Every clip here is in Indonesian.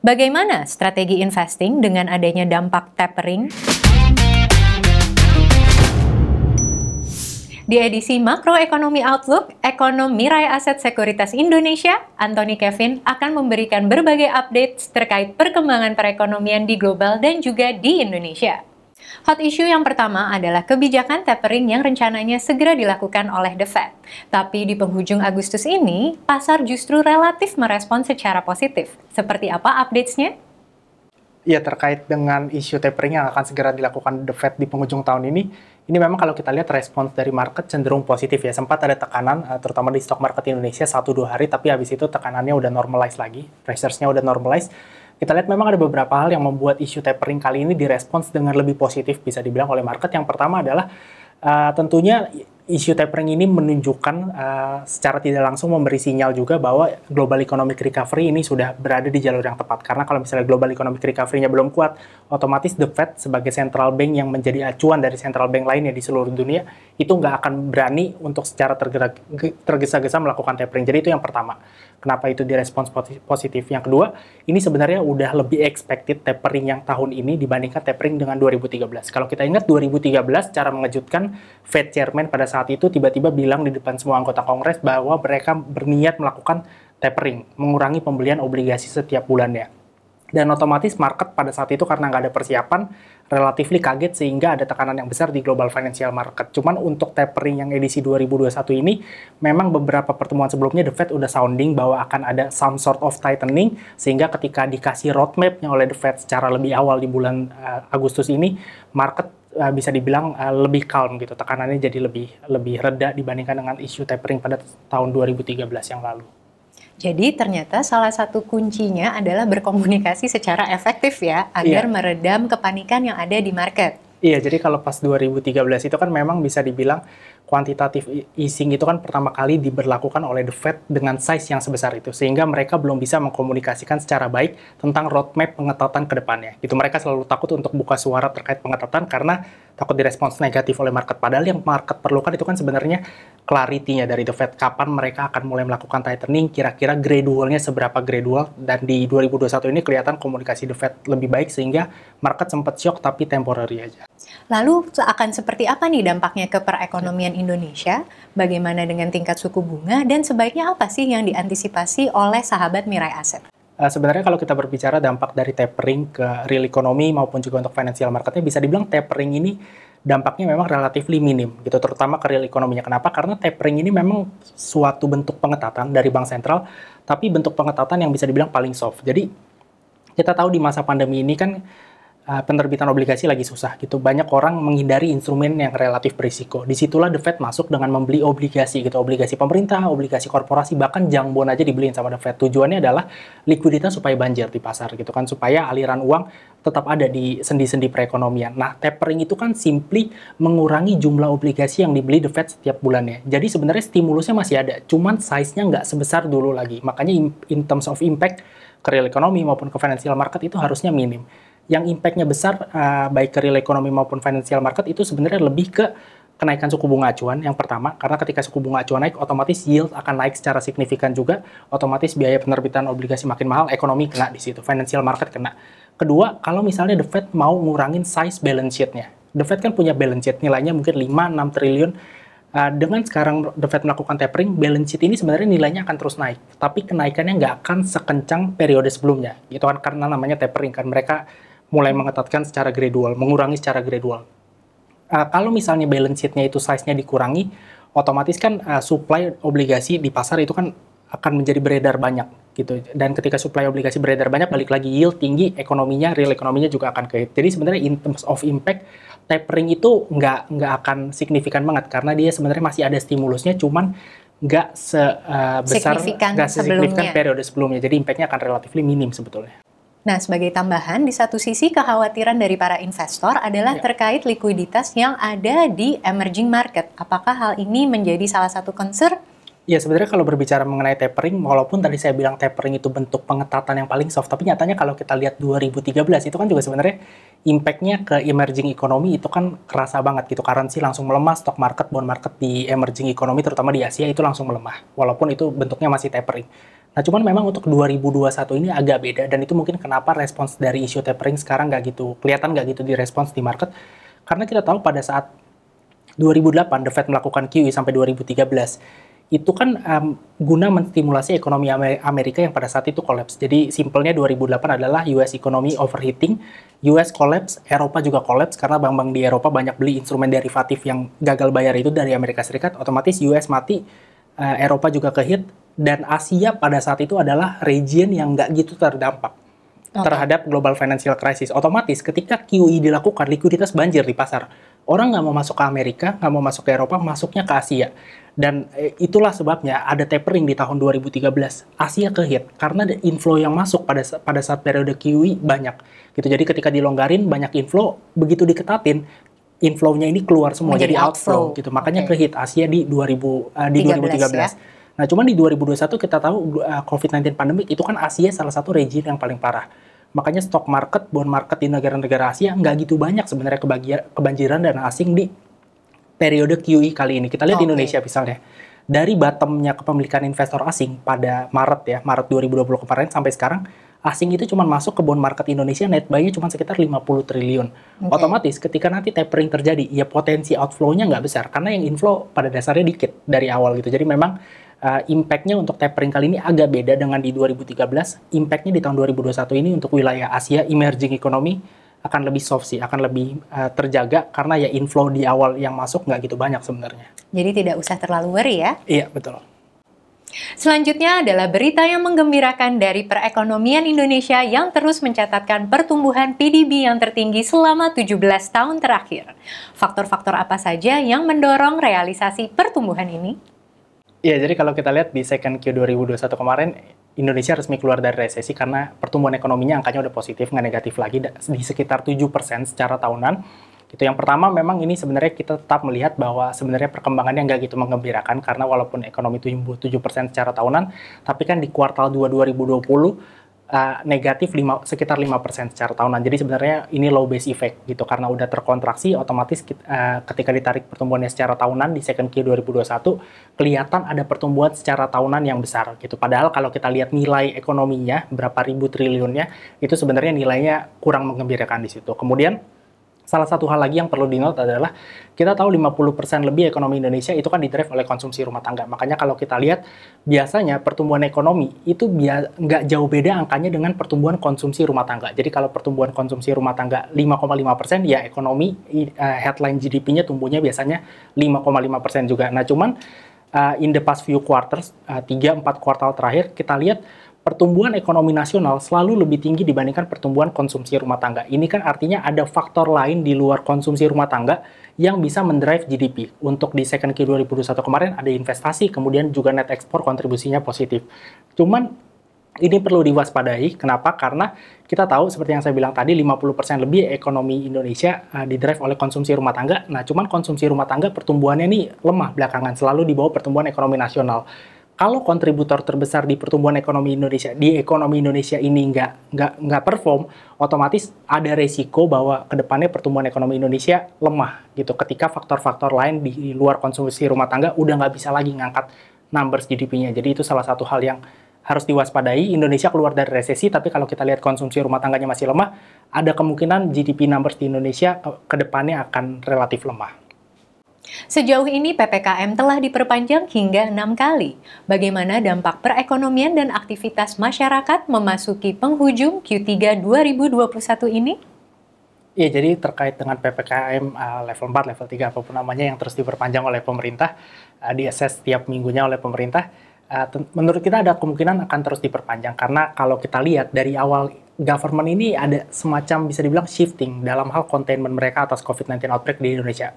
Bagaimana strategi investing dengan adanya dampak tapering? Di edisi Makroekonomi Outlook, ekonomi Rai Aset Sekuritas Indonesia, Anthony Kevin akan memberikan berbagai update terkait perkembangan perekonomian di global dan juga di Indonesia. Hot issue yang pertama adalah kebijakan tapering yang rencananya segera dilakukan oleh The Fed. Tapi di penghujung Agustus ini, pasar justru relatif merespon secara positif. Seperti apa updates-nya? Ya, terkait dengan isu tapering yang akan segera dilakukan The Fed di penghujung tahun ini, ini memang kalau kita lihat respons dari market cenderung positif ya. Sempat ada tekanan, eh, terutama di stock market Indonesia, 1-2 hari, tapi habis itu tekanannya udah normalize lagi, pressures-nya udah normalize kita lihat memang ada beberapa hal yang membuat isu tapering kali ini direspons dengan lebih positif bisa dibilang oleh market. Yang pertama adalah uh, tentunya isu tapering ini menunjukkan uh, secara tidak langsung memberi sinyal juga bahwa global economic recovery ini sudah berada di jalur yang tepat. Karena kalau misalnya global economic recovery-nya belum kuat, otomatis the Fed sebagai central bank yang menjadi acuan dari central bank lainnya di seluruh dunia, itu nggak akan berani untuk secara tergesa-gesa melakukan tapering. Jadi itu yang pertama. Kenapa itu direspons positif? Yang kedua, ini sebenarnya udah lebih expected tapering yang tahun ini dibandingkan tapering dengan 2013. Kalau kita ingat 2013, cara mengejutkan Fed Chairman pada saat saat itu tiba-tiba bilang di depan semua anggota Kongres bahwa mereka berniat melakukan tapering, mengurangi pembelian obligasi setiap bulannya. Dan otomatis market pada saat itu karena nggak ada persiapan, relatif kaget sehingga ada tekanan yang besar di global financial market. Cuman untuk tapering yang edisi 2021 ini, memang beberapa pertemuan sebelumnya The Fed udah sounding bahwa akan ada some sort of tightening, sehingga ketika dikasih roadmap-nya oleh The Fed secara lebih awal di bulan uh, Agustus ini, market uh, bisa dibilang uh, lebih calm gitu tekanannya jadi lebih lebih reda dibandingkan dengan isu tapering pada tahun 2013 yang lalu. Jadi ternyata salah satu kuncinya adalah berkomunikasi secara efektif ya agar yeah. meredam kepanikan yang ada di market. Iya, jadi kalau pas 2013 itu kan memang bisa dibilang kuantitatif easing itu kan pertama kali diberlakukan oleh The Fed dengan size yang sebesar itu sehingga mereka belum bisa mengkomunikasikan secara baik tentang roadmap pengetatan ke depannya. Itu mereka selalu takut untuk buka suara terkait pengetatan karena takut direspons negatif oleh market. Padahal yang market perlukan itu kan sebenarnya clarity-nya dari The Fed kapan mereka akan mulai melakukan tightening, kira-kira gradualnya seberapa gradual dan di 2021 ini kelihatan komunikasi The Fed lebih baik sehingga market sempat shock tapi temporary aja. Lalu akan seperti apa nih dampaknya ke perekonomian Indonesia? Bagaimana dengan tingkat suku bunga dan sebaiknya apa sih yang diantisipasi oleh sahabat Mirai Aset? Uh, sebenarnya kalau kita berbicara dampak dari tapering ke real economy maupun juga untuk financial marketnya bisa dibilang tapering ini dampaknya memang relatif minim gitu terutama ke real ekonominya. Kenapa? Karena tapering ini memang suatu bentuk pengetatan dari bank sentral tapi bentuk pengetatan yang bisa dibilang paling soft. Jadi kita tahu di masa pandemi ini kan uh, penerbitan obligasi lagi susah gitu. Banyak orang menghindari instrumen yang relatif berisiko. Di situlah The Fed masuk dengan membeli obligasi gitu, obligasi pemerintah, obligasi korporasi, bahkan jang bond aja dibeliin sama The Fed. Tujuannya adalah likuiditas supaya banjir di pasar gitu kan, supaya aliran uang tetap ada di sendi-sendi perekonomian. Nah, tapering itu kan simply mengurangi jumlah obligasi yang dibeli The Fed setiap bulannya. Jadi sebenarnya stimulusnya masih ada, cuman size-nya nggak sebesar dulu lagi. Makanya in terms of impact ke real economy maupun ke financial market itu harusnya minim yang impactnya besar uh, baik ke real economy maupun financial market itu sebenarnya lebih ke kenaikan suku bunga acuan yang pertama karena ketika suku bunga acuan naik otomatis yield akan naik secara signifikan juga otomatis biaya penerbitan obligasi makin mahal ekonomi kena di situ financial market kena kedua kalau misalnya the Fed mau ngurangin size balance sheet-nya the Fed kan punya balance sheet nilainya mungkin 5-6 triliun Uh, dengan sekarang The Fed melakukan tapering, balance sheet ini sebenarnya nilainya akan terus naik. Tapi kenaikannya nggak akan sekencang periode sebelumnya. Gitu kan, karena namanya tapering kan. Mereka mulai mengetatkan secara gradual, mengurangi secara gradual. Uh, kalau misalnya balance sheet-nya itu size-nya dikurangi, otomatis kan uh, supply obligasi di pasar itu kan akan menjadi beredar banyak gitu. Dan ketika supply obligasi beredar banyak, balik lagi yield tinggi, ekonominya, real ekonominya juga akan ke Jadi sebenarnya in terms of impact, tapering itu nggak nggak akan signifikan banget karena dia sebenarnya masih ada stimulusnya, cuman nggak sebesar uh, nggak sesignifikan periode sebelumnya. Jadi impactnya akan relatif minim sebetulnya. Nah, sebagai tambahan, di satu sisi kekhawatiran dari para investor adalah ya. terkait likuiditas yang ada di emerging market. Apakah hal ini menjadi salah satu concern? Ya, sebenarnya kalau berbicara mengenai tapering, walaupun tadi saya bilang tapering itu bentuk pengetatan yang paling soft, tapi nyatanya kalau kita lihat 2013 itu kan juga sebenarnya impact-nya ke emerging economy itu kan kerasa banget gitu. Currency langsung melemah, stock market, bond market di emerging economy terutama di Asia itu langsung melemah, walaupun itu bentuknya masih tapering. Nah, cuman memang untuk 2021 ini agak beda dan itu mungkin kenapa respons dari isu tapering sekarang nggak gitu kelihatan nggak gitu di respons di market karena kita tahu pada saat 2008 The Fed melakukan QE sampai 2013 itu kan um, guna menstimulasi ekonomi Amerika yang pada saat itu kolaps. Jadi simpelnya 2008 adalah US economy overheating, US collapse, Eropa juga collapse karena bank-bank di Eropa banyak beli instrumen derivatif yang gagal bayar itu dari Amerika Serikat, otomatis US mati, uh, Eropa juga kehit, dan Asia pada saat itu adalah region yang nggak gitu terdampak okay. terhadap global financial crisis. Otomatis ketika QE dilakukan, likuiditas banjir di pasar. Orang nggak mau masuk ke Amerika, nggak mau masuk ke Eropa, masuknya ke Asia. Dan eh, itulah sebabnya ada tapering di tahun 2013. Asia kehit karena inflow yang masuk pada pada saat periode QE banyak. Gitu. Jadi ketika dilonggarin banyak inflow, begitu diketatin inflow-nya ini keluar semua Menjadi jadi outflow, outflow gitu. Makanya okay. kehit Asia di 2000 uh, eh, di 2013. Ya? Nah, cuman di 2021 kita tahu uh, COVID-19 pandemic itu kan Asia salah satu region yang paling parah. Makanya stock market, bond market di negara-negara Asia nggak gitu banyak sebenarnya kebanjiran dana asing di periode QE kali ini. Kita lihat okay. di Indonesia misalnya. Dari bottomnya kepemilikan investor asing pada Maret ya, Maret 2020 kemarin sampai sekarang, asing itu cuma masuk ke bond market Indonesia net buy-nya cuma sekitar 50 triliun. Okay. Otomatis ketika nanti tapering terjadi, ya potensi outflow-nya nggak besar karena yang inflow pada dasarnya dikit dari awal gitu. Jadi memang uh, impact-nya untuk tapering kali ini agak beda dengan di 2013. Impact-nya di tahun 2021 ini untuk wilayah Asia emerging economy akan lebih soft sih, akan lebih uh, terjaga karena ya inflow di awal yang masuk nggak gitu banyak sebenarnya. Jadi tidak usah terlalu worry ya? Iya, betul. Selanjutnya adalah berita yang menggembirakan dari perekonomian Indonesia yang terus mencatatkan pertumbuhan PDB yang tertinggi selama 17 tahun terakhir. Faktor-faktor apa saja yang mendorong realisasi pertumbuhan ini? Iya, jadi kalau kita lihat di second Q 2021 kemarin, Indonesia resmi keluar dari resesi karena pertumbuhan ekonominya angkanya udah positif, nggak negatif lagi, di sekitar 7% secara tahunan. Itu yang pertama memang ini sebenarnya kita tetap melihat bahwa sebenarnya perkembangannya nggak gitu menggembirakan karena walaupun ekonomi tumbuh 7% secara tahunan, tapi kan di kuartal 2 2020 uh, negatif 5, sekitar 5% secara tahunan. Jadi sebenarnya ini low base effect gitu karena udah terkontraksi otomatis uh, ketika ditarik pertumbuhannya secara tahunan di second Q 2021 kelihatan ada pertumbuhan secara tahunan yang besar gitu. Padahal kalau kita lihat nilai ekonominya berapa ribu triliunnya itu sebenarnya nilainya kurang mengembirakan di situ. Kemudian salah satu hal lagi yang perlu dinot adalah kita tahu 50% lebih ekonomi Indonesia itu kan didrive oleh konsumsi rumah tangga. Makanya kalau kita lihat biasanya pertumbuhan ekonomi itu nggak jauh beda angkanya dengan pertumbuhan konsumsi rumah tangga. Jadi kalau pertumbuhan konsumsi rumah tangga 5,5% ya ekonomi uh, headline GDP-nya tumbuhnya biasanya 5,5% juga. Nah cuman uh, in the past few quarters, uh, 3-4 kuartal terakhir kita lihat pertumbuhan ekonomi nasional selalu lebih tinggi dibandingkan pertumbuhan konsumsi rumah tangga. Ini kan artinya ada faktor lain di luar konsumsi rumah tangga yang bisa mendrive GDP. Untuk di second Q 2021 kemarin ada investasi, kemudian juga net ekspor kontribusinya positif. Cuman ini perlu diwaspadai. Kenapa? Karena kita tahu seperti yang saya bilang tadi 50% lebih ekonomi Indonesia uh, didrive oleh konsumsi rumah tangga. Nah, cuman konsumsi rumah tangga pertumbuhannya ini lemah belakangan, selalu di bawah pertumbuhan ekonomi nasional kalau kontributor terbesar di pertumbuhan ekonomi Indonesia di ekonomi Indonesia ini nggak nggak nggak perform, otomatis ada resiko bahwa ke depannya pertumbuhan ekonomi Indonesia lemah gitu. Ketika faktor-faktor lain di luar konsumsi rumah tangga udah nggak bisa lagi ngangkat numbers GDP-nya. Jadi itu salah satu hal yang harus diwaspadai. Indonesia keluar dari resesi, tapi kalau kita lihat konsumsi rumah tangganya masih lemah, ada kemungkinan GDP numbers di Indonesia ke depannya akan relatif lemah. Sejauh ini PPKM telah diperpanjang hingga enam kali. Bagaimana dampak perekonomian dan aktivitas masyarakat memasuki penghujung Q3 2021 ini? Ya, jadi terkait dengan PPKM uh, eh, level 4, level 3, apa pun namanya yang terus diperpanjang oleh pemerintah, uh, diakses setiap minggunya oleh pemerintah, uh, menurut kita ada kemungkinan akan terus diperpanjang. Karena kalau kita lihat dari awal government ini ada semacam bisa dibilang shifting dalam hal containment mereka atas COVID-19 outbreak di Indonesia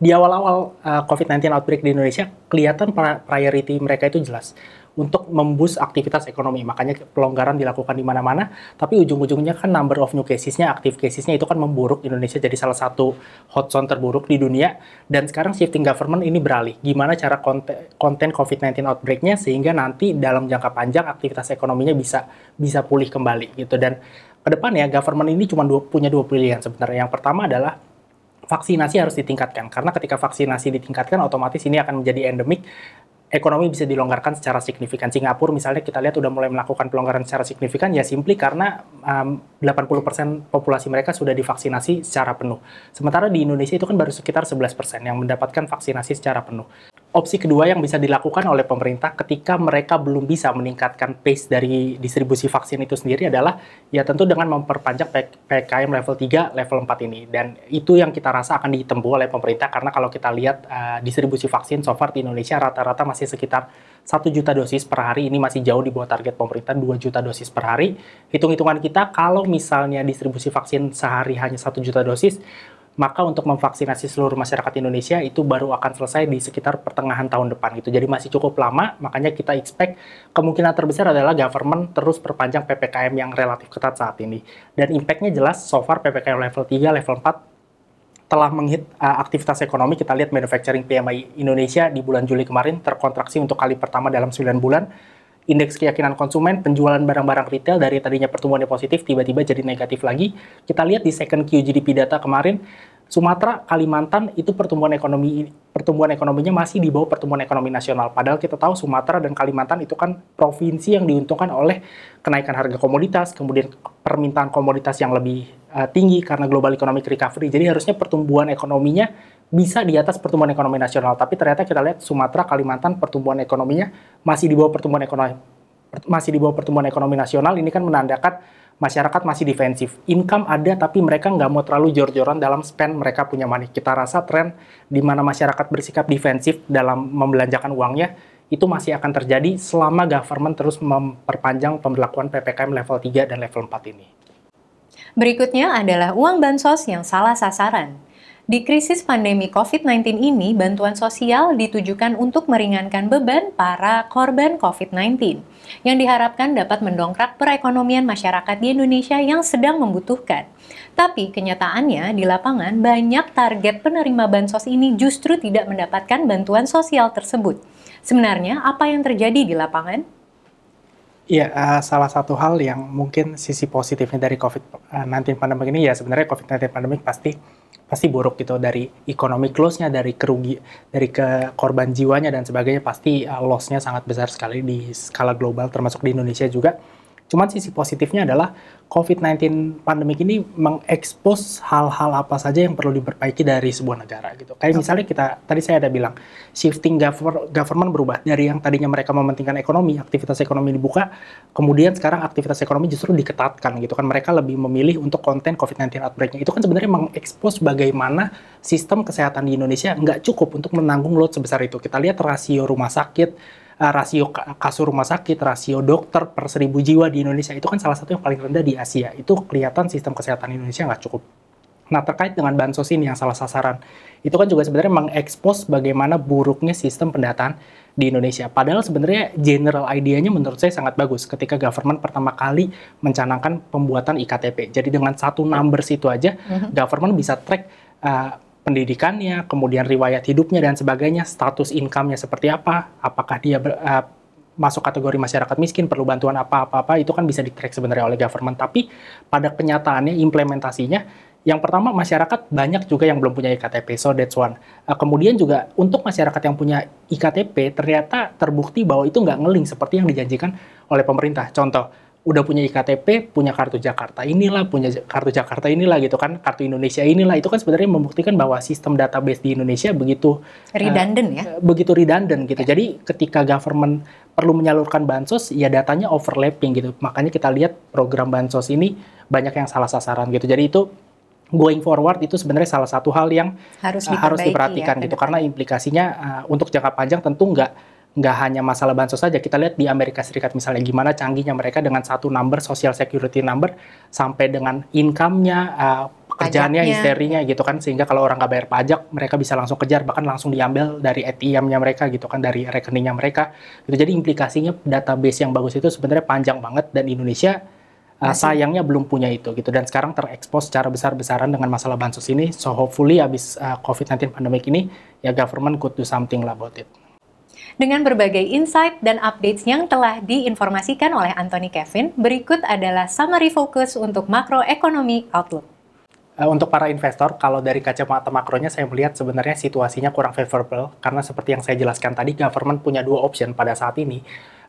di awal-awal uh, COVID-19 outbreak di Indonesia, kelihatan priority mereka itu jelas untuk membus aktivitas ekonomi. Makanya pelonggaran dilakukan di mana-mana, tapi ujung-ujungnya kan number of new casesnya, active casesnya itu kan memburuk. Indonesia jadi salah satu hotspot terburuk di dunia. Dan sekarang shifting government ini beralih. Gimana cara konten, konten COVID-19 outbreaknya sehingga nanti dalam jangka panjang aktivitas ekonominya bisa bisa pulih kembali gitu. Dan ke depan ya government ini cuma dua, punya dua pilihan sebenarnya. Yang pertama adalah vaksinasi harus ditingkatkan karena ketika vaksinasi ditingkatkan otomatis ini akan menjadi endemik ekonomi bisa dilonggarkan secara signifikan. Singapura misalnya kita lihat udah mulai melakukan pelonggaran secara signifikan ya simply karena um, 80% populasi mereka sudah divaksinasi secara penuh. Sementara di Indonesia itu kan baru sekitar 11% yang mendapatkan vaksinasi secara penuh. Opsi kedua yang bisa dilakukan oleh pemerintah ketika mereka belum bisa meningkatkan pace dari distribusi vaksin itu sendiri adalah ya tentu dengan memperpanjang PKM level 3, level 4 ini. Dan itu yang kita rasa akan ditempuh oleh pemerintah karena kalau kita lihat uh, distribusi vaksin so far di Indonesia rata-rata masih sekitar 1 juta dosis per hari. Ini masih jauh di bawah target pemerintah 2 juta dosis per hari. Hitung-hitungan kita kalau misalnya distribusi vaksin sehari hanya 1 juta dosis, maka untuk memvaksinasi seluruh masyarakat Indonesia itu baru akan selesai di sekitar pertengahan tahun depan gitu. Jadi masih cukup lama, makanya kita expect kemungkinan terbesar adalah government terus perpanjang PPKM yang relatif ketat saat ini. Dan impactnya jelas, so far PPKM level 3, level 4 telah menghit uh, aktivitas ekonomi. Kita lihat manufacturing PMI Indonesia di bulan Juli kemarin terkontraksi untuk kali pertama dalam 9 bulan indeks keyakinan konsumen, penjualan barang-barang retail dari tadinya pertumbuhannya positif tiba-tiba jadi negatif lagi. Kita lihat di second Q GDP data kemarin Sumatera, Kalimantan itu pertumbuhan ekonomi pertumbuhan ekonominya masih di bawah pertumbuhan ekonomi nasional. Padahal kita tahu Sumatera dan Kalimantan itu kan provinsi yang diuntungkan oleh kenaikan harga komoditas, kemudian permintaan komoditas yang lebih uh, tinggi karena global economic recovery. Jadi harusnya pertumbuhan ekonominya bisa di atas pertumbuhan ekonomi nasional. Tapi ternyata kita lihat Sumatera, Kalimantan pertumbuhan ekonominya masih di bawah pertumbuhan ekonomi masih di bawah pertumbuhan ekonomi nasional. Ini kan menandakan masyarakat masih defensif. Income ada tapi mereka nggak mau terlalu jor-joran dalam spend mereka punya money. Kita rasa tren di mana masyarakat bersikap defensif dalam membelanjakan uangnya itu masih akan terjadi selama government terus memperpanjang pemberlakuan PPKM level 3 dan level 4 ini. Berikutnya adalah uang bansos yang salah sasaran. Di krisis pandemi COVID-19 ini, bantuan sosial ditujukan untuk meringankan beban para korban COVID-19, yang diharapkan dapat mendongkrak perekonomian masyarakat di Indonesia yang sedang membutuhkan. Tapi kenyataannya di lapangan banyak target penerima bansos ini justru tidak mendapatkan bantuan sosial tersebut. Sebenarnya apa yang terjadi di lapangan? Iya, uh, salah satu hal yang mungkin sisi positifnya dari COVID-19 pandemi ini ya sebenarnya COVID-19 pandemi pasti pasti buruk gitu dari ekonomi close-nya, dari kerugi, dari ke korban jiwanya dan sebagainya pasti uh, loss-nya sangat besar sekali di skala global termasuk di Indonesia juga. Cuman sisi positifnya adalah COVID-19 pandemik ini mengekspos hal-hal apa saja yang perlu diperbaiki dari sebuah negara gitu. Kayak misalnya kita tadi saya ada bilang shifting government berubah dari yang tadinya mereka mementingkan ekonomi, aktivitas ekonomi dibuka, kemudian sekarang aktivitas ekonomi justru diketatkan gitu kan. Mereka lebih memilih untuk konten COVID-19 outbreak-nya. Itu kan sebenarnya mengekspos bagaimana sistem kesehatan di Indonesia nggak cukup untuk menanggung load sebesar itu. Kita lihat rasio rumah sakit uh, rasio kasur rumah sakit, rasio dokter per seribu jiwa di Indonesia itu kan salah satu yang paling rendah di Asia. Itu kelihatan sistem kesehatan Indonesia nggak cukup. Nah terkait dengan bansos ini yang salah sasaran, itu kan juga sebenarnya mengekspos bagaimana buruknya sistem pendataan di Indonesia. Padahal sebenarnya general idenya menurut saya sangat bagus ketika government pertama kali mencanangkan pembuatan IKTP. Jadi dengan satu numbers itu aja, mm -hmm. government bisa track uh, pendidikannya, kemudian riwayat hidupnya dan sebagainya, status income-nya seperti apa, apakah dia ber, uh, masuk kategori masyarakat miskin, perlu bantuan apa-apa, itu kan bisa di-track sebenarnya oleh government. Tapi pada kenyataannya, implementasinya, yang pertama masyarakat banyak juga yang belum punya IKTP, so that's one. Uh, kemudian juga untuk masyarakat yang punya IKTP, ternyata terbukti bahwa itu nggak ngeling seperti yang dijanjikan oleh pemerintah. Contoh, udah punya IKTP, punya kartu Jakarta inilah, punya kartu Jakarta inilah gitu kan, kartu Indonesia inilah itu kan sebenarnya membuktikan bahwa sistem database di Indonesia begitu redundant uh, ya. Begitu redundant gitu. Ya. Jadi ketika government perlu menyalurkan bansos ya datanya overlapping gitu. Makanya kita lihat program bansos ini banyak yang salah sasaran gitu. Jadi itu going forward itu sebenarnya salah satu hal yang harus, uh, harus diperhatikan ya, gitu karena implikasinya uh, untuk jangka panjang tentu nggak nggak hanya masalah bansos saja. Kita lihat di Amerika Serikat misalnya gimana canggihnya mereka dengan satu number social security number sampai dengan income-nya, uh, pekerjaannya, histerinya gitu kan sehingga kalau orang nggak bayar pajak mereka bisa langsung kejar bahkan langsung diambil dari ATM-nya mereka gitu kan dari rekeningnya mereka. Gitu. Jadi implikasinya database yang bagus itu sebenarnya panjang banget dan Indonesia uh, sayangnya belum punya itu gitu dan sekarang terekspos secara besar-besaran dengan masalah bansos ini. So hopefully abis uh, COVID-19 pandemic ini ya government could do something about it dengan berbagai insight dan updates yang telah diinformasikan oleh Anthony Kevin, berikut adalah summary fokus untuk makroekonomi outlook. Uh, untuk para investor, kalau dari kacamata makronya saya melihat sebenarnya situasinya kurang favorable karena seperti yang saya jelaskan tadi, government punya dua option pada saat ini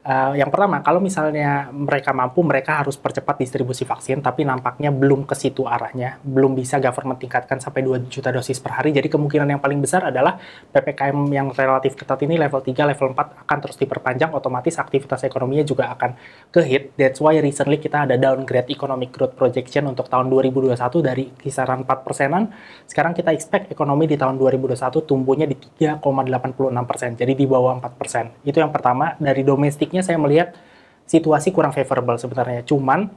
Uh, yang pertama, kalau misalnya mereka mampu, mereka harus percepat distribusi vaksin, tapi nampaknya belum ke situ arahnya, belum bisa government tingkatkan sampai 2 juta dosis per hari. Jadi kemungkinan yang paling besar adalah PPKM yang relatif ketat ini level 3, level 4 akan terus diperpanjang, otomatis aktivitas ekonominya juga akan ke hit. That's why recently kita ada downgrade economic growth projection untuk tahun 2021 dari kisaran 4 persenan. Sekarang kita expect ekonomi di tahun 2021 tumbuhnya di 3,86 persen, jadi di bawah 4 persen. Itu yang pertama, dari domestik baliknya saya melihat situasi kurang favorable sebenarnya. Cuman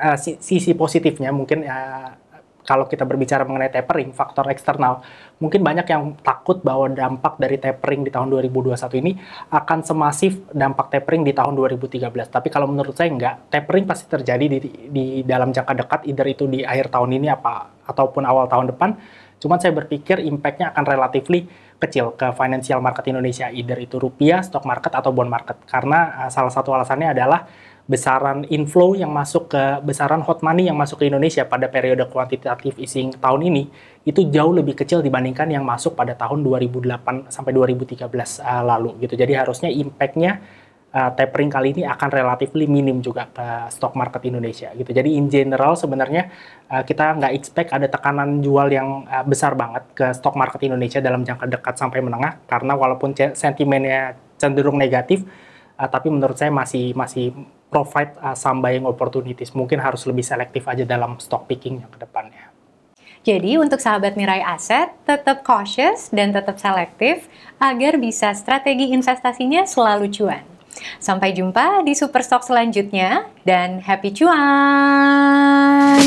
uh, sisi positifnya mungkin uh, kalau kita berbicara mengenai tapering, faktor eksternal, mungkin banyak yang takut bahwa dampak dari tapering di tahun 2021 ini akan semasif dampak tapering di tahun 2013. Tapi kalau menurut saya enggak, tapering pasti terjadi di, di dalam jangka dekat, either itu di akhir tahun ini apa ataupun awal tahun depan. Cuman saya berpikir impact-nya akan relatively kecil ke financial market Indonesia, either itu rupiah, stock market, atau bond market. Karena uh, salah satu alasannya adalah besaran inflow yang masuk ke besaran hot money yang masuk ke Indonesia pada periode kuantitatif easing tahun ini itu jauh lebih kecil dibandingkan yang masuk pada tahun 2008 sampai 2013 uh, lalu gitu. Jadi harusnya impact-nya uh, tapering kali ini akan relatif minim juga ke stock market Indonesia gitu. Jadi in general sebenarnya uh, kita nggak expect ada tekanan jual yang uh, besar banget ke stock market Indonesia dalam jangka dekat sampai menengah karena walaupun sentimennya cenderung negatif, uh, tapi menurut saya masih masih provide uh, some buying opportunities. Mungkin harus lebih selektif aja dalam stock picking yang ke depannya. Jadi untuk sahabat Mirai Aset, tetap cautious dan tetap selektif agar bisa strategi investasinya selalu cuan. Sampai jumpa di Superstock selanjutnya dan happy cuan!